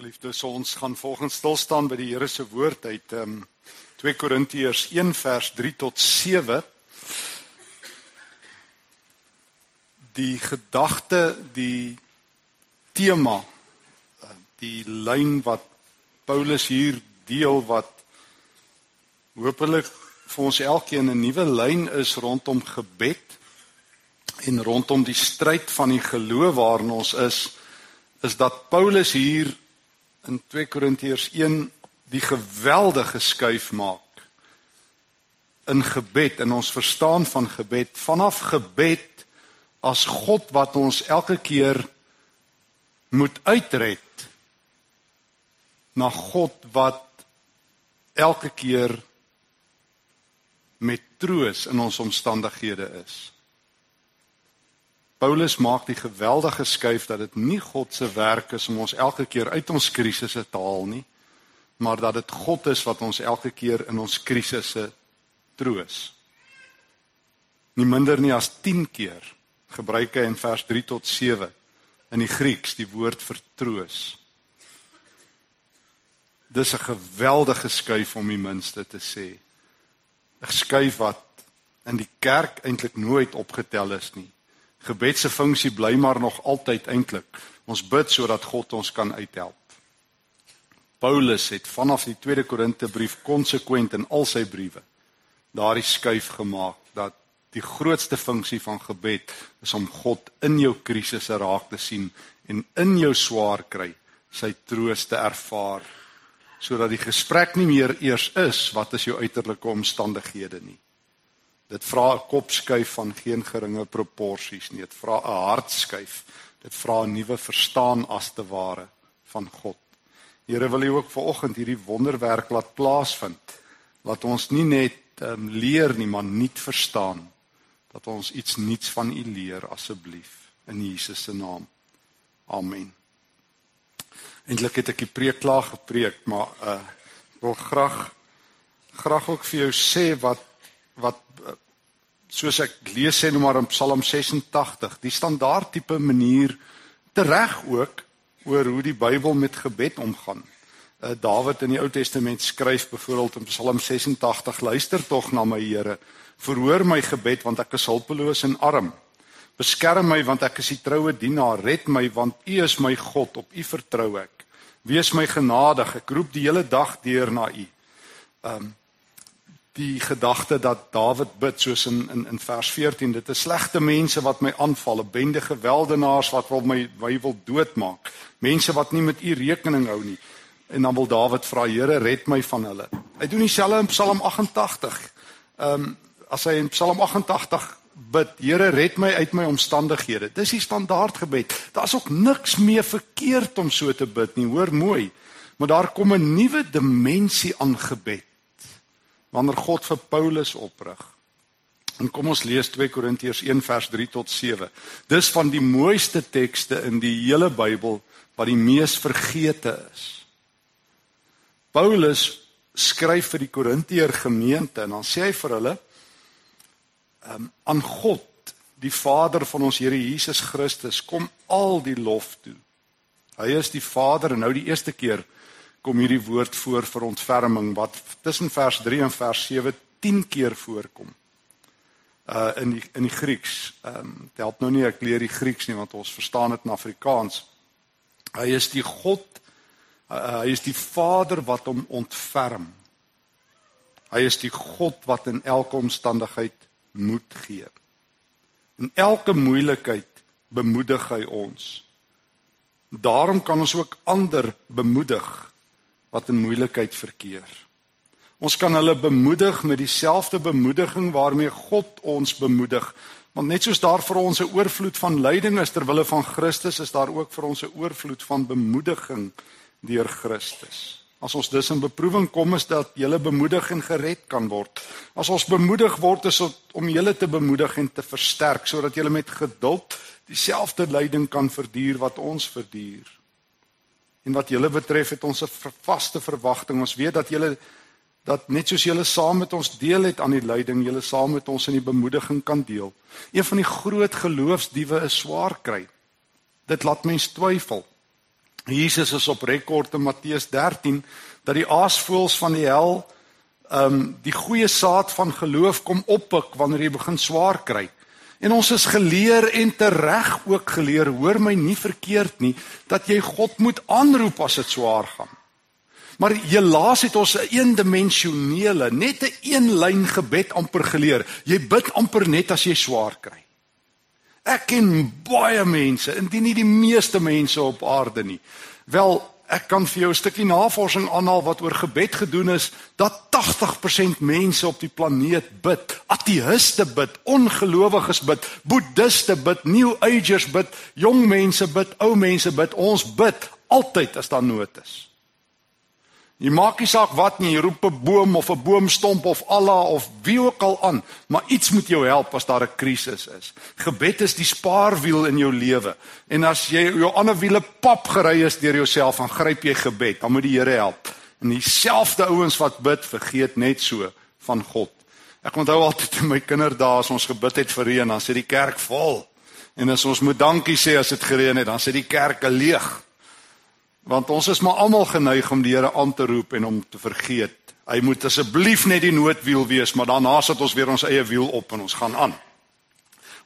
Geliefdes, ons gaan volgens stil staan by die Here se woord uit ehm um, 2 Korintiërs 1 vers 3 tot 7. Die gedagte, die tema, die lyn wat Paulus hier deel wat hopelik vir ons elkeen 'n nuwe lyn is rondom gebed en rondom die stryd van die geloof waarin ons is, is dat Paulus hier in 2 Korintiërs 1 die geweldige skuif maak in gebed en ons verstaan van gebed vanaf gebed as God wat ons elke keer moet uitred na God wat elke keer met troos in ons omstandighede is. Paulus maak die geweldige skuif dat dit nie God se werk is om ons elke keer uit ons krisisse te haal nie, maar dat dit God is wat ons elke keer in ons krisisse troos. Nie minder nie as 10 keer gebruik hy in vers 3 tot 7 in die Grieks die woord vir troos. Dis 'n geweldige skuif om die minste te sê. 'n Skuif wat in die kerk eintlik nooit opgetel is nie. Gebed se funksie bly maar nog altyd eintlik. Ons bid sodat God ons kan uithelp. Paulus het vanaf die Tweede Korintebrief konsekwent in al sy briewe daardie skuif gemaak dat die grootste funksie van gebed is om God in jou krisisse raak te sien en in jou swaar kry sy troos te ervaar sodat die gesprek nie meer eers is wat is jou uiterlike omstandighede nie Dit vra 'n kopskuif van geen geringe proporsies nie. Dit vra 'n hartskuif. Dit vra 'n nuwe verstaan as te ware van God. Here wil U ook vanoggend hierdie wonderwerk laat plaasvind. Laat ons nie net um, leer nie, maar nuut verstaan. Dat ons iets nuuts van U leer asseblief in Jesus se naam. Amen. Eintlik het ek die preek klaar gepreek, maar uh wil graag graag ook vir jou sê wat wat soos ek lees sê nou maar in Psalm 86, die standaard tipe manier tereg ook oor hoe die Bybel met gebed omgaan. Uh, Dawid in die Ou Testament skryf byvoorbeeld in Psalm 86: Luister tog na my Here, verhoor my gebed want ek is hulpeloos en arm. Beskerm my want ek is 'n troue dienaar, red my want U is my God, op U vertrou ek. Wees my genadig, ek roep die hele dag deur na U. Um die gedagte dat Dawid bid soos in in in vers 14 dit is slegte mense wat my aanval, bende geweldenaars wat wil my my wil doodmaak. Mense wat nie met u rekening hou nie. En dan wil Dawid vra Here red my van hulle. Hy doen dieselfde in Psalm 88. Ehm um, as hy in Psalm 88 bid, Here red my uit my omstandighede. Dis die standaard gebed. Daar's ook niks meer verkeerd om so te bid nie. Hoor mooi. Maar daar kom 'n nuwe dimensie aan gebed wanneer God vir Paulus oprig. En kom ons lees 2 Korintiërs 1 vers 3 tot 7. Dis van die mooiste tekste in die hele Bybel wat die mees vergete is. Paulus skryf vir die Korintiër gemeente en dan sê hy vir hulle um, aan God die Vader van ons Here Jesus Christus kom al die lof toe. Hy is die Vader en nou die eerste keer kom hierdie woord voor vir ontferming wat tussen vers 3 en vers 7 10 keer voorkom. Uh in die in die Grieks. Ehm um, dit help nou nie ek leer die Grieks nie want ons verstaan dit in Afrikaans. Hy is die God uh, hy is die Vader wat hom ontferm. Hy is die God wat in elke omstandigheid moed gee. In elke moeilikheid bemoedig hy ons. Daarom kan ons ook ander bemoedig wat in moeilikheid verkeer. Ons kan hulle bemoedig met dieselfde bemoediging waarmee God ons bemoedig. Want net soos daar vir ons 'n oorvloed van lyding is ter wille van Christus, is daar ook vir ons 'n oorvloed van bemoediging deur Christus. As ons dus in beproewing kom, is dat julle bemoedig en gered kan word. As ons bemoedig word, is dit om julle te bemoedig en te versterk sodat julle met geduld dieselfde lyding kan verduur wat ons verduur. En wat julle betref het ons 'n vaste verwagting. Ons weet dat julle dat net soos julle saam met ons deel het aan die lyding, julle saam met ons in die bemoediging kan deel. Een van die groot geloofsdiewe is swaar kry. Dit laat mens twyfel. Jesus is op rekord in Matteus 13 dat die aasvoëls van die hel ehm um, die goeie saad van geloof kom oppik wanneer jy begin swaar kry. En ons is geleer en tereg ook geleer, hoor my nie verkeerd nie, dat jy God moet aanroep as dit swaar gaan. Maar helaas het ons 'n eendimensionele, net 'n een, een lyn gebed amper geleer. Jy bid amper net as jy swaar kry. Ek ken baie mense, indien nie die meeste mense op aarde nie. Wel, Ek kan vir jou 'n stukkie navorsing aanhaal wat oor gebed gedoen is dat 80% mense op die planeet bid. Ateïste bid, ongelowiges bid, boeddiste bid, new agers bid, jong mense bid, ou mense bid. Ons bid altyd as daar nood is. Jy maak nie saak wat nie, jy roep 'n boom of 'n boomstomp of Allah of wie ook al aan, maar iets moet jou help as daar 'n krisis is. Gebed is die spaarwiel in jou lewe. En as jy jou ander wiele pap gery is deur jouself, dan gryp jy gebed, dan moet die Here help. En dieselfde ouens wat bid, vergeet net so van God. Ek onthou altyd in my kinderdae as ons gebid het vir reën, dan sit die kerk vol. En as ons moet dankie sê as dit gereën het, dan sit die kerke leeg. Want ons is maar almal geneig om die Here aan te roep en om te vergeet. Hy moet asseblief net die noodwiel wees, maar daarna sit ons weer ons eie wiel op en ons gaan aan.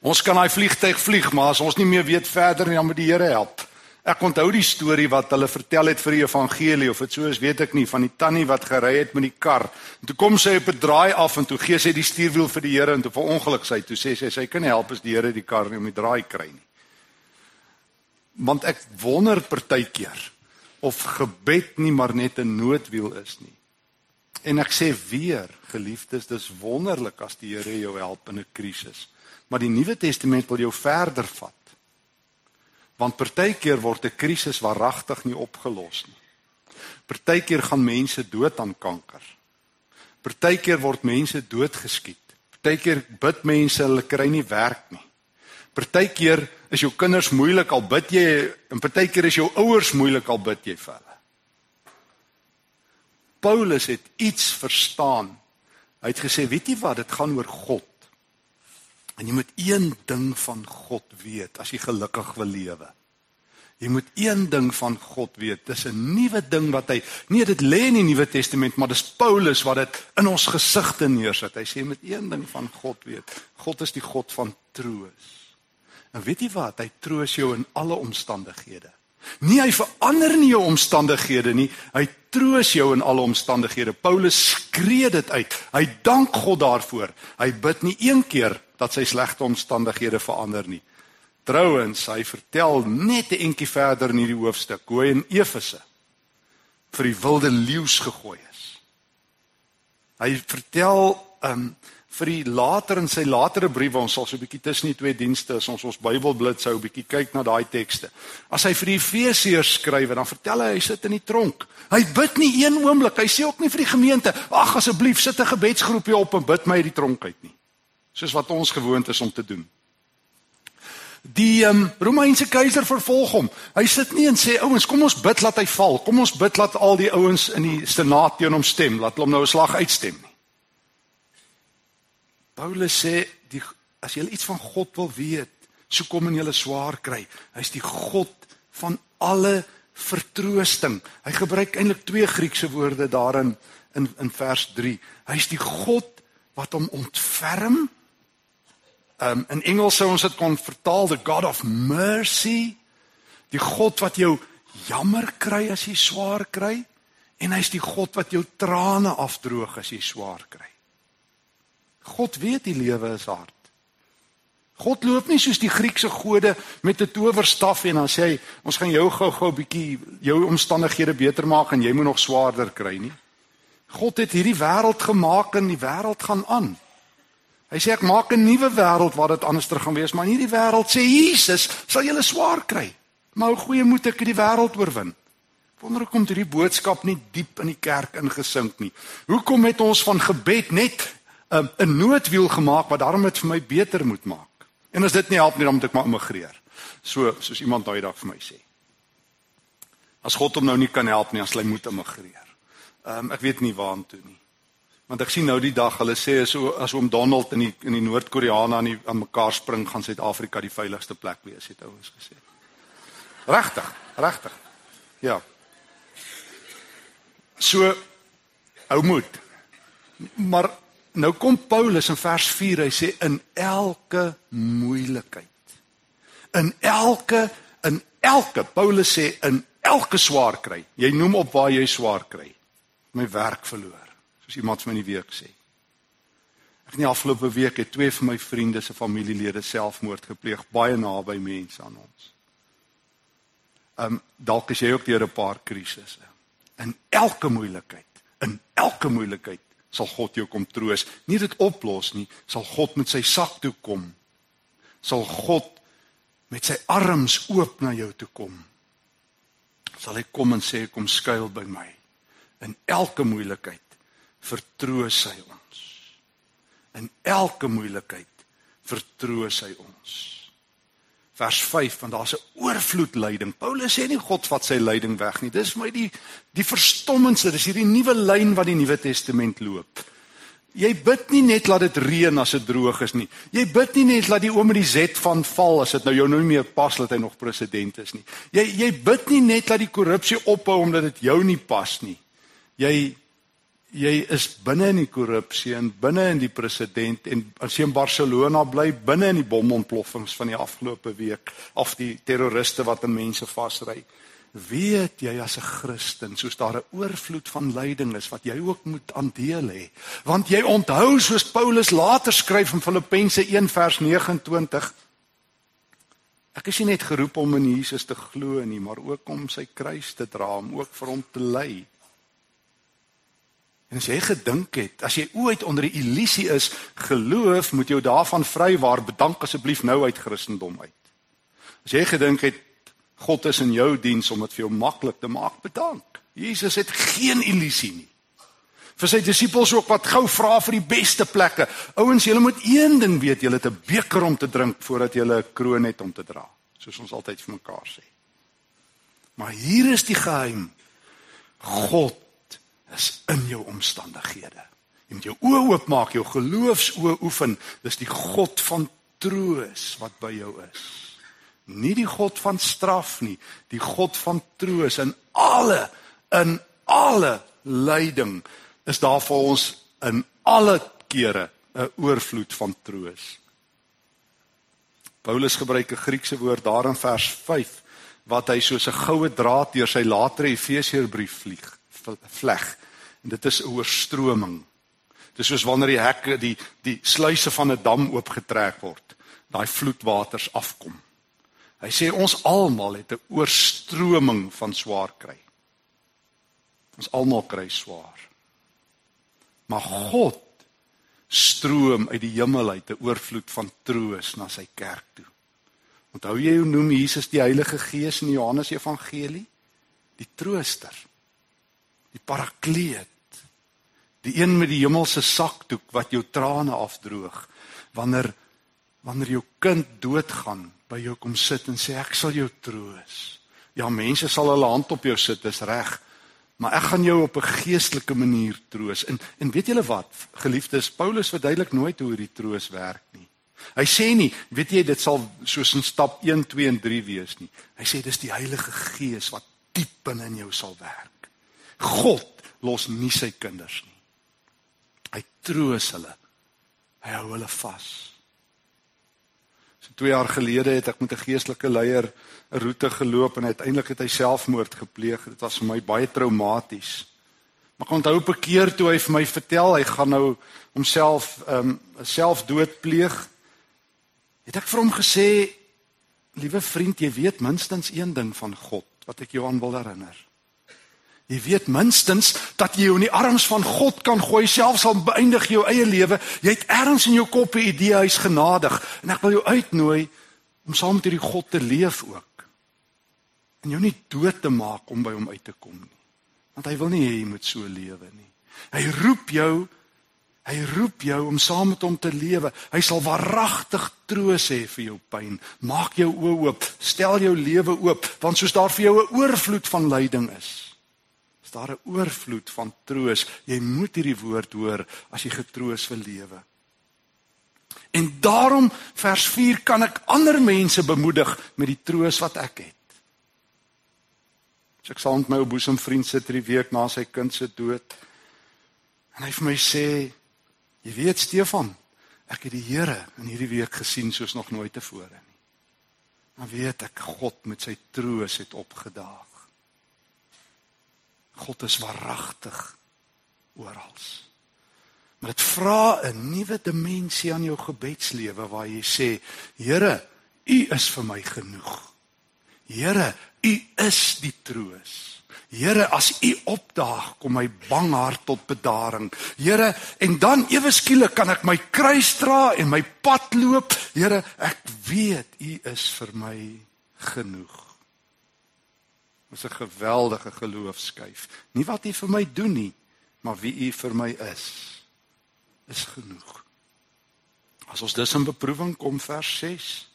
Ons kan daai vliegtyg vlieg, maar as ons nie meer weet verder nie, dan moet die Here help. Ek onthou die storie wat hulle vertel het vir die evangelie of dit so is, weet ek nie, van die tannie wat gery het met die kar. En toe kom sy op 'n draai af en toe gee sy die stuurwiel vir die Here en toe verongeluk sy. Toe sê sy sy kan nie help as die Here die kar nie om die draai kry nie. Want ek wonder partykeer of gebed nie maar net 'n noodwiel is nie. En ek sê weer, geliefdes, dis wonderlik as die Here jou help in 'n krisis. Maar die Nuwe Testament wil jou verder vat. Want partykeer word 'n krisis waaragtig nie opgelos nie. Partykeer gaan mense dood aan kanker. Partykeer word mense doodgeskiet. Partykeer bid mense hulle kry nie werk nie. Partykeer is jou kinders moeilik al bid jy en partykeer is jou ouers moeilik al bid jy vir hulle. Paulus het iets verstaan. Hy het gesê, weet jy wat, dit gaan oor God. En jy moet een ding van God weet as jy gelukkig wil lewe. Jy moet een ding van God weet. Dis 'n nuwe ding wat hy nee, dit lê in die Nuwe Testament, maar dis Paulus wat dit in ons gesigte neersit. Hy sê jy moet een ding van God weet. God is die God van troos. En weet jy wat? Hy troos jou in alle omstandighede. Nie hy verander nie jou omstandighede nie. Hy troos jou in alle omstandighede. Paulus skree dit uit. Hy dank God daarvoor. Hy bid nie een keer dat sy slegte omstandighede verander nie. Trouwens, hy vertel net 'n entjie verder in hierdie hoofstuk hoe hy in Efese vir die wilde leeu's gegooi is. Hy vertel um vir die later in sy latere briewe ons sal so 'n bietjie tussen die twee dienste as ons ons Bybel blitsou 'n bietjie kyk na daai tekste. As hy vir die Efesiërs skryf, dan vertel hy hy sit in die tronk. Hy bid nie een oomblik. Hy sê ook nie vir die gemeente, "Ag asseblief sit 'n gebedsgroepie op en bid my uit die tronk uit nie." Soos wat ons gewoond is om te doen. Die um, Romeinse keiser vervolg hom. Hy sit nie en sê ouens, kom ons bid laat hy val. Kom ons bid laat al die ouens in die senaat teen hom stem, laat hom nou 'n slag uitstem. Paulus sê die as jy iets van God wil weet, so kom in julle swaar kry. Hy's die God van alle vertroosting. Hy gebruik eintlik twee Griekse woorde daarin in in vers 3. Hy's die God wat hom ontferm. Um in Engels sou ons dit kon vertaal the God of mercy. Die God wat jou jammer kry as jy swaar kry en hy's die God wat jou trane afdroog as jy swaar kry. God weet die lewe is hard. God loop nie soos die Griekse gode met 'n towerstaf en dan sê hy ons gaan jou gou-gou 'n bietjie jou omstandighede beter maak en jy moet nog swaarder kry nie. God het hierdie wêreld gemaak en die wêreld gaan aan. Hy sê ek maak 'n nuwe wêreld waar dit anderster gaan wees, maar in hierdie wêreld sê Jesus sal julle swaar kry. Maar hoe goeie moet ek die wêreld oorwin? Wonder hoekom het hierdie boodskap nie diep in die kerk ingesink nie. Hoekom het ons van gebed net 'n 'n noodwiel gemaak wat daarom dit vir my beter moet maak. En as dit nie help nie, dan moet ek maar immigreer. So soos iemand daai dag vir my sê. As God hom nou nie kan help nie, as hy moet immigreer. Ehm um, ek weet nie waartoe nie. Want ek sien nou die dag hulle sê as as oom Donald in die in die Noord-Koreane aan die aan mekaar spring, gaan Suid-Afrika die veiligste plek wees, het ouens gesê. Regtig, regtig. Ja. So hou moed. Maar nou kom Paulus in vers 4, hy sê in elke moeilikheid. In elke in elke Paulus sê in elke swaar kry. Jy noem op waar jy swaar kry. My werk verloor, soos iemand vir my in die week sê. Ek nie afgelope week het twee van my vriende se familielede selfmoord gepleeg, baie naby mense aan ons. Ehm um, dalk is jy ook deur 'n paar krisisse. In elke moeilikheid, in elke moeilikheid sal God jou kom troos. Nie dit oplos nie, sal God met sy sak toe kom. Sal God met sy arms oop na jou toe kom. Sal hy kom en sê kom skuil by my. In elke moeilikheid vertroos hy ons. In elke moeilikheid vertroos hy ons vers 5 want daar's 'n oorvloed lyding. Paulus sê nie God vat sy lyding weg nie. Dis vir my die die verstommendste. Dis hierdie nuwe lyn wat die Nuwe Testament loop. Jy bid nie net laat dit reën as dit droog is nie. Jy bid nie net laat die oom met die Z van val as dit nou jou nou nie meer pas dat hy nog president is nie. Jy jy bid nie net laat die korrupsie ophou omdat dit jou nie pas nie. Jy jy is binne in die korrupsie en binne in die president en as jy in Barcelona bly binne in die bomontploffings van die afgelope week of die terroriste wat aan mense vasry weet jy as 'n Christen soos daar 'n oorvloed van lyding is wat jy ook moet aandeel hê. Want jy onthou soos Paulus later skryf in Filippense 1 vers 29 ek is nie net geroep om in Jesus te glo nie maar ook om sy kruis te dra om ook vir hom te ly En as jy gedink het, as jy ooit onder die illusie is, geloof moet jou daarvan vrywaar, bedank asseblief nou uit Christendom uit. As jy gedink het God is in jou diens om dit vir jou maklik te maak, bedank. Jesus het geen illusie nie. Vir sy disippels ook wat gou vra vir die beste plekke. Ouens, julle moet een ding weet, julle het 'n beker om te drink voordat julle 'n kroon het om te dra, soos ons altyd vir mekaar sê. Maar hier is die geheim. God in jou omstandighede. Jy moet jou oë oopmaak, jou geloofsoë oefen. Dis die God van troos wat by jou is. Nie die God van straf nie, die God van troos in alle in alle lyding is daar vir ons in alle kere 'n oorvloed van troos. Paulus gebruik 'n Griekse woord daar in vers 5 wat hy soos 'n goue draad deur sy latere Efesiërbrief vlieg vleg. En dit is 'n oorstroming. Dis soos wanneer die hekke die die sluise van 'n dam oopgetrek word, daai vloedwaters afkom. Hy sê ons almal het 'n oorstroming van swaar kry. Ons almal kry swaar. Maar God stroom uit die hemel uit 'n oorvloed van troos na sy kerk toe. Onthou jy hoe noem Jesus die Heilige Gees in Johannes Evangelie? Die trooster die parakleet die een met die hemelse sakdoek wat jou trane afdroog wanneer wanneer jou kind doodgaan by jou kom sit en sê ek sal jou troos. Ja mense sal hulle hand op jou sit dis reg maar ek gaan jou op 'n geestelike manier troos. En en weet julle wat geliefdes Paulus verduidelik nooit hoe hierdie troos werk nie. Hy sê nie weet jy dit sal soos in stap 1 2 en 3 wees nie. Hy sê dis die Heilige Gees wat diep binne in jou sal werk. God los nie sy kinders nie. Hy troos hulle. Hy hou hulle vas. So 2 jaar gelede het ek met 'n geestelike leier 'n roete geloop en uiteindelik het hy selfmoord gepleeg. Dit was vir my baie traumaties. Maar ek onthou op 'n keer toe hy vir my vertel hy gaan nou homself ehm um, selfdood pleeg. Het ek vir hom gesê, liewe vriend, jy weet minstens een ding van God wat ek jou aan wil herinner. Jy weet minstens dat jy jou in die arms van God kan gooi, selfs al beëindig jou eie lewe. Jy het ergens in jou kop 'n idee hy's genadig en ek wil jou uitnooi om saam met hierdie God te leef ook. En jou nie dood te maak om by hom uit te kom nie. Want hy wil nie hê jy moet so lewe nie. Hy roep jou Hy roep jou om saam met hom te lewe. Hy sal waaragtig troos hê vir jou pyn. Maak jou oë oop, stel jou lewe oop, want soos daar vir jou 'n oorvloed van lyding is, daar 'n oorvloed van troos. Jy moet hierdie woord hoor as jy getroos wil lewe. En daarom vers 4 kan ek ander mense bemoedig met die troos wat ek het. So ek saam met my ou boesemvriend sit hierdie week na sy kind se dood. En hy vir my sê, jy weet Stefan, ek het die Here in hierdie week gesien soos nog nooit tevore nie. Dan weet ek God met sy troos het opgedaag. God is waaragtig oral. Maar dit vra 'n nuwe dimensie aan jou gebedslewe waar jy sê, Here, U is vir my genoeg. Here, U is die troos. Here, as U opdaag, kom my bang hart tot bedaring. Here, en dan ewe skielik kan ek my kruis dra en my pad loop. Here, ek weet U is vir my genoeg. Is 'n geweldige geloofskyf. Nie wat U vir my doen nie, maar wie U vir my is, is genoeg. As ons dus in beproewing kom vers 6,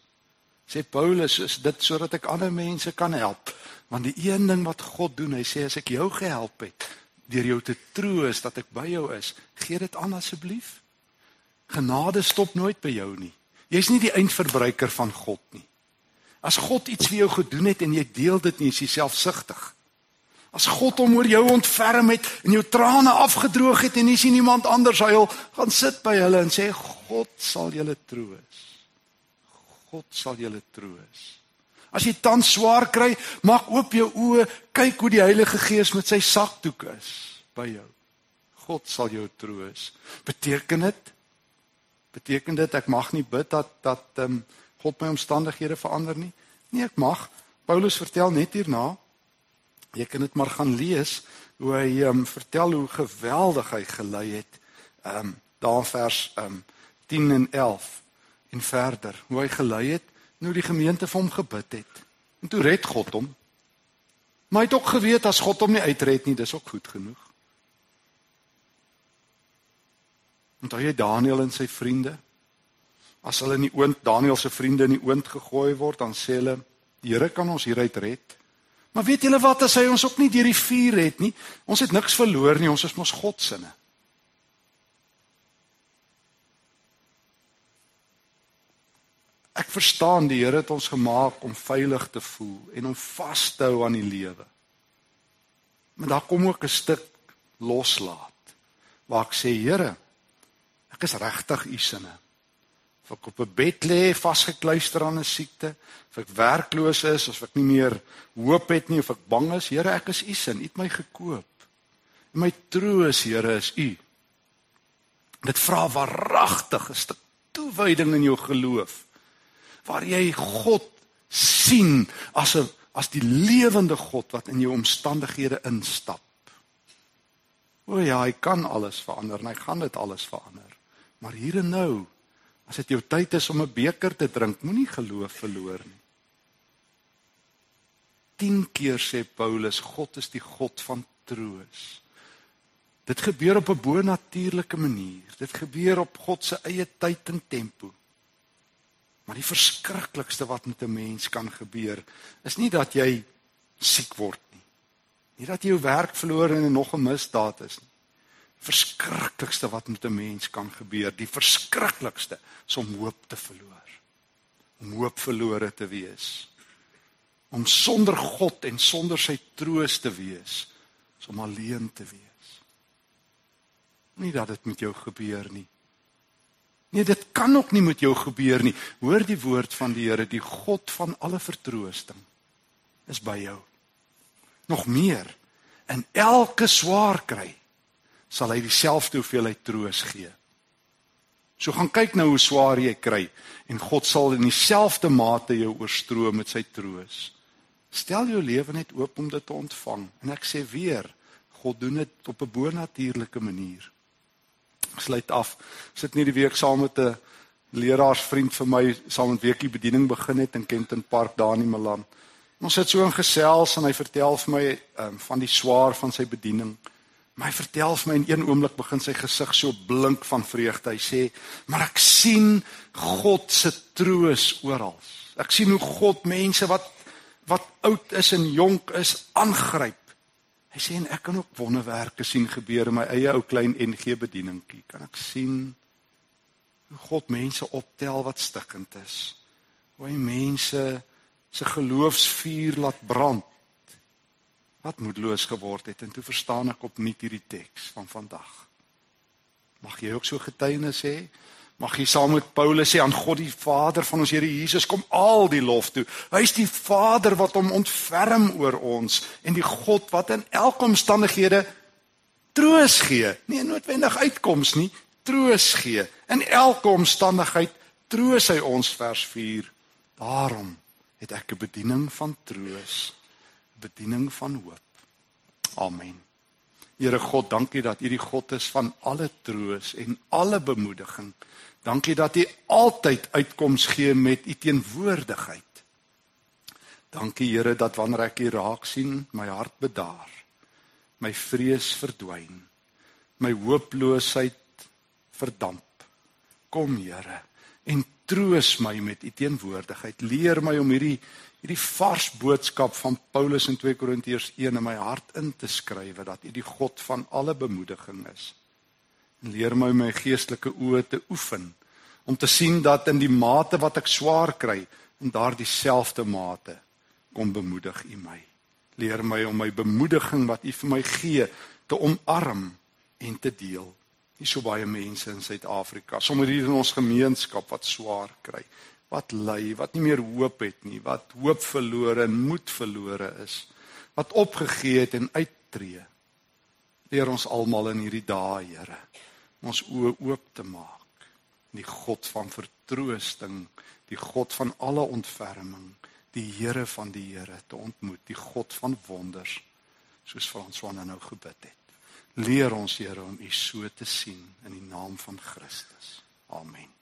sê Paulus, is dit sodat ek ander mense kan help, want die een ding wat God doen, hy sê as ek jou gehelp het deur jou te troos dat ek by jou is, gee dit aan asseblief. Genade stop nooit by jou nie. Jy's nie die eindverbruiker van God nie. As God iets vir jou gedoen het en jy deel dit nie, is jy selfsugtig. As God hom oor jou ontferm het en jou trane afgedroog het en jy sien iemand anders huil, gaan sit by hulle en sê God sal julle troos. God sal julle troos. As jy tans swaar kry, maak oop jou oë, kyk hoe die Heilige Gees met sy sakdoek is by jou. God sal jou troos. Beteken dit beteken dit ek mag nie bid dat dat ehm um, God my omstandighede verander nie. Nee, ek mag. Paulus vertel net hierna. Jy kan dit maar gaan lees hoe hy ehm um, vertel hoe geweldig hy gelei het. Ehm um, daar vers ehm um, 10 en 11 en verder hoe hy gelei het en hoe die gemeente vir hom gebid het. En toe red God hom. Maar hy het ook geweet as God hom nie uitred nie, dis ook goed genoeg. Onthou jy Daniël en sy vriende? As hulle in die oond Daniël se vriende in die oond gegooi word, dan sê hulle die Here kan ons hieruit red. Maar weet julle wat as hy ons ook nie deur die vuur red nie? Ons het niks verloor nie, ons is mos God se. Ek verstaan die Here het ons gemaak om veilig te voel en om vas te hou aan die lewe. Maar daar kom ook 'n stuk loslaat waar ek sê Here, ek is regtig u sinne of ek op 'n bed lê vasgekluister aan 'n siekte, of ek werkloos is, of ek nie meer hoop het nie of ek bang is, Here, ek is U se, U het my gekoop. En my troos, Here, is U. Dit vra waaragtig 'n stuk toewyding in jou geloof waar jy God sien as 'n as die lewende God wat in jou omstandighede instap. O ja, hy kan alles verander en hy gaan dit alles verander. Maar hier en nou As dit jou tyd is om 'n beker te drink, moenie geloof verloor nie. 10 keer sê Paulus, God is die God van troos. Dit gebeur op 'n bonatuurlike manier. Dit gebeur op God se eie tyd en tempo. Maar die verskriklikste wat met 'n mens kan gebeur, is nie dat jy siek word nie. Nie dat jy jou werk verloor en nog 'n misdaad is nie verskriklikste wat met 'n mens kan gebeur, die verskriklikste is om hoop te verloor. Om hoop verlore te wees. Om sonder God en sonder sy troos te wees, is om alleen te wees. Nie dat dit met jou gebeur nie. Nee, dit kan ook nie met jou gebeur nie. Hoor die woord van die Here, die God van alle vertroosting is by jou. Nog meer in elke swaar kry sal hy dieselfde hoeveelheid troos gee. So gaan kyk nou hoe swaar jy kry en God sal in dieselfde mate jou oorstroom met sy troos. Stel jou lewe net oop om dit te ontvang en ek sê weer, God doen dit op 'n bonatuurlike manier. Sluit af. Sit nie die week saam met 'n leraarsvriend vir my saam met weekie bediening begin het in Kenton Park daar in Milan. Ons sit so in gesels en hy vertel vir my um, van die swaar van sy bediening. Maar hy vertel vir my in een oomblik begin sy gesig so blink van vreugde. Hy sê: "Maar ek sien God se troos oral. Ek sien hoe God mense wat wat oud is en jonk is aangryp." Hy sê en ek kan ook wonderwerke sien gebeur in my eie ou klein NG bedieningkie. Kan ek sien hoe God mense optel wat stikkend is. Hoe hy mense se geloofsvuur laat brand wat moedeloos geword het en toe verstaan ek opnuut hierdie teks van vandag. Mag jy ook so getuienis hê? Mag jy saam met Paulus sê aan God die Vader van ons Here Jesus kom al die lof toe. Hy is die Vader wat hom ontferm oor ons en die God wat in elke omstandighede troos gee. Nie noodwendig uitkoms nie, troos gee. In elke omstandigheid troos hy ons vers 4. Daarom het ek 'n bediening van troos, bediening van hoop. Amen. Here God, dankie dat U die God is van alle troos en alle bemoediging. Dankie dat U altyd uitkoms gee met U teenwoordigheid. Dankie Here dat wanneer ek U raak sien, my hart bedaar. My vrees verdwyn. My hooploosheid verdamp. Kom Here en troos my met U teenwoordigheid. Leer my om hierdie hierdie vars boodskap van Paulus in 2 Korintiërs 1 in my hart in te skryf dat U die God van alle bemoediging is leer my my geestelike oë te oefen om te sien dat in die mate wat ek swaar kry, in daardie selfde mate kom bemoedig U my. Leer my om my bemoediging wat U vir my gee te omarm en te deel. Hier so baie mense in Suid-Afrika, sommer hier in ons gemeenskap wat swaar kry, wat ly, wat nie meer hoop het nie, wat hoop verlore en moed verlore is, wat opgegee het en uittreë. Leer ons almal in hierdie dae, Here ons oë oop te maak. Die God van vertroosting, die God van alle ontferming, die Here van die Here te ontmoet, die God van wonders, soos François nou gebid het. Leer ons Here om U so te sien in die naam van Christus. Amen.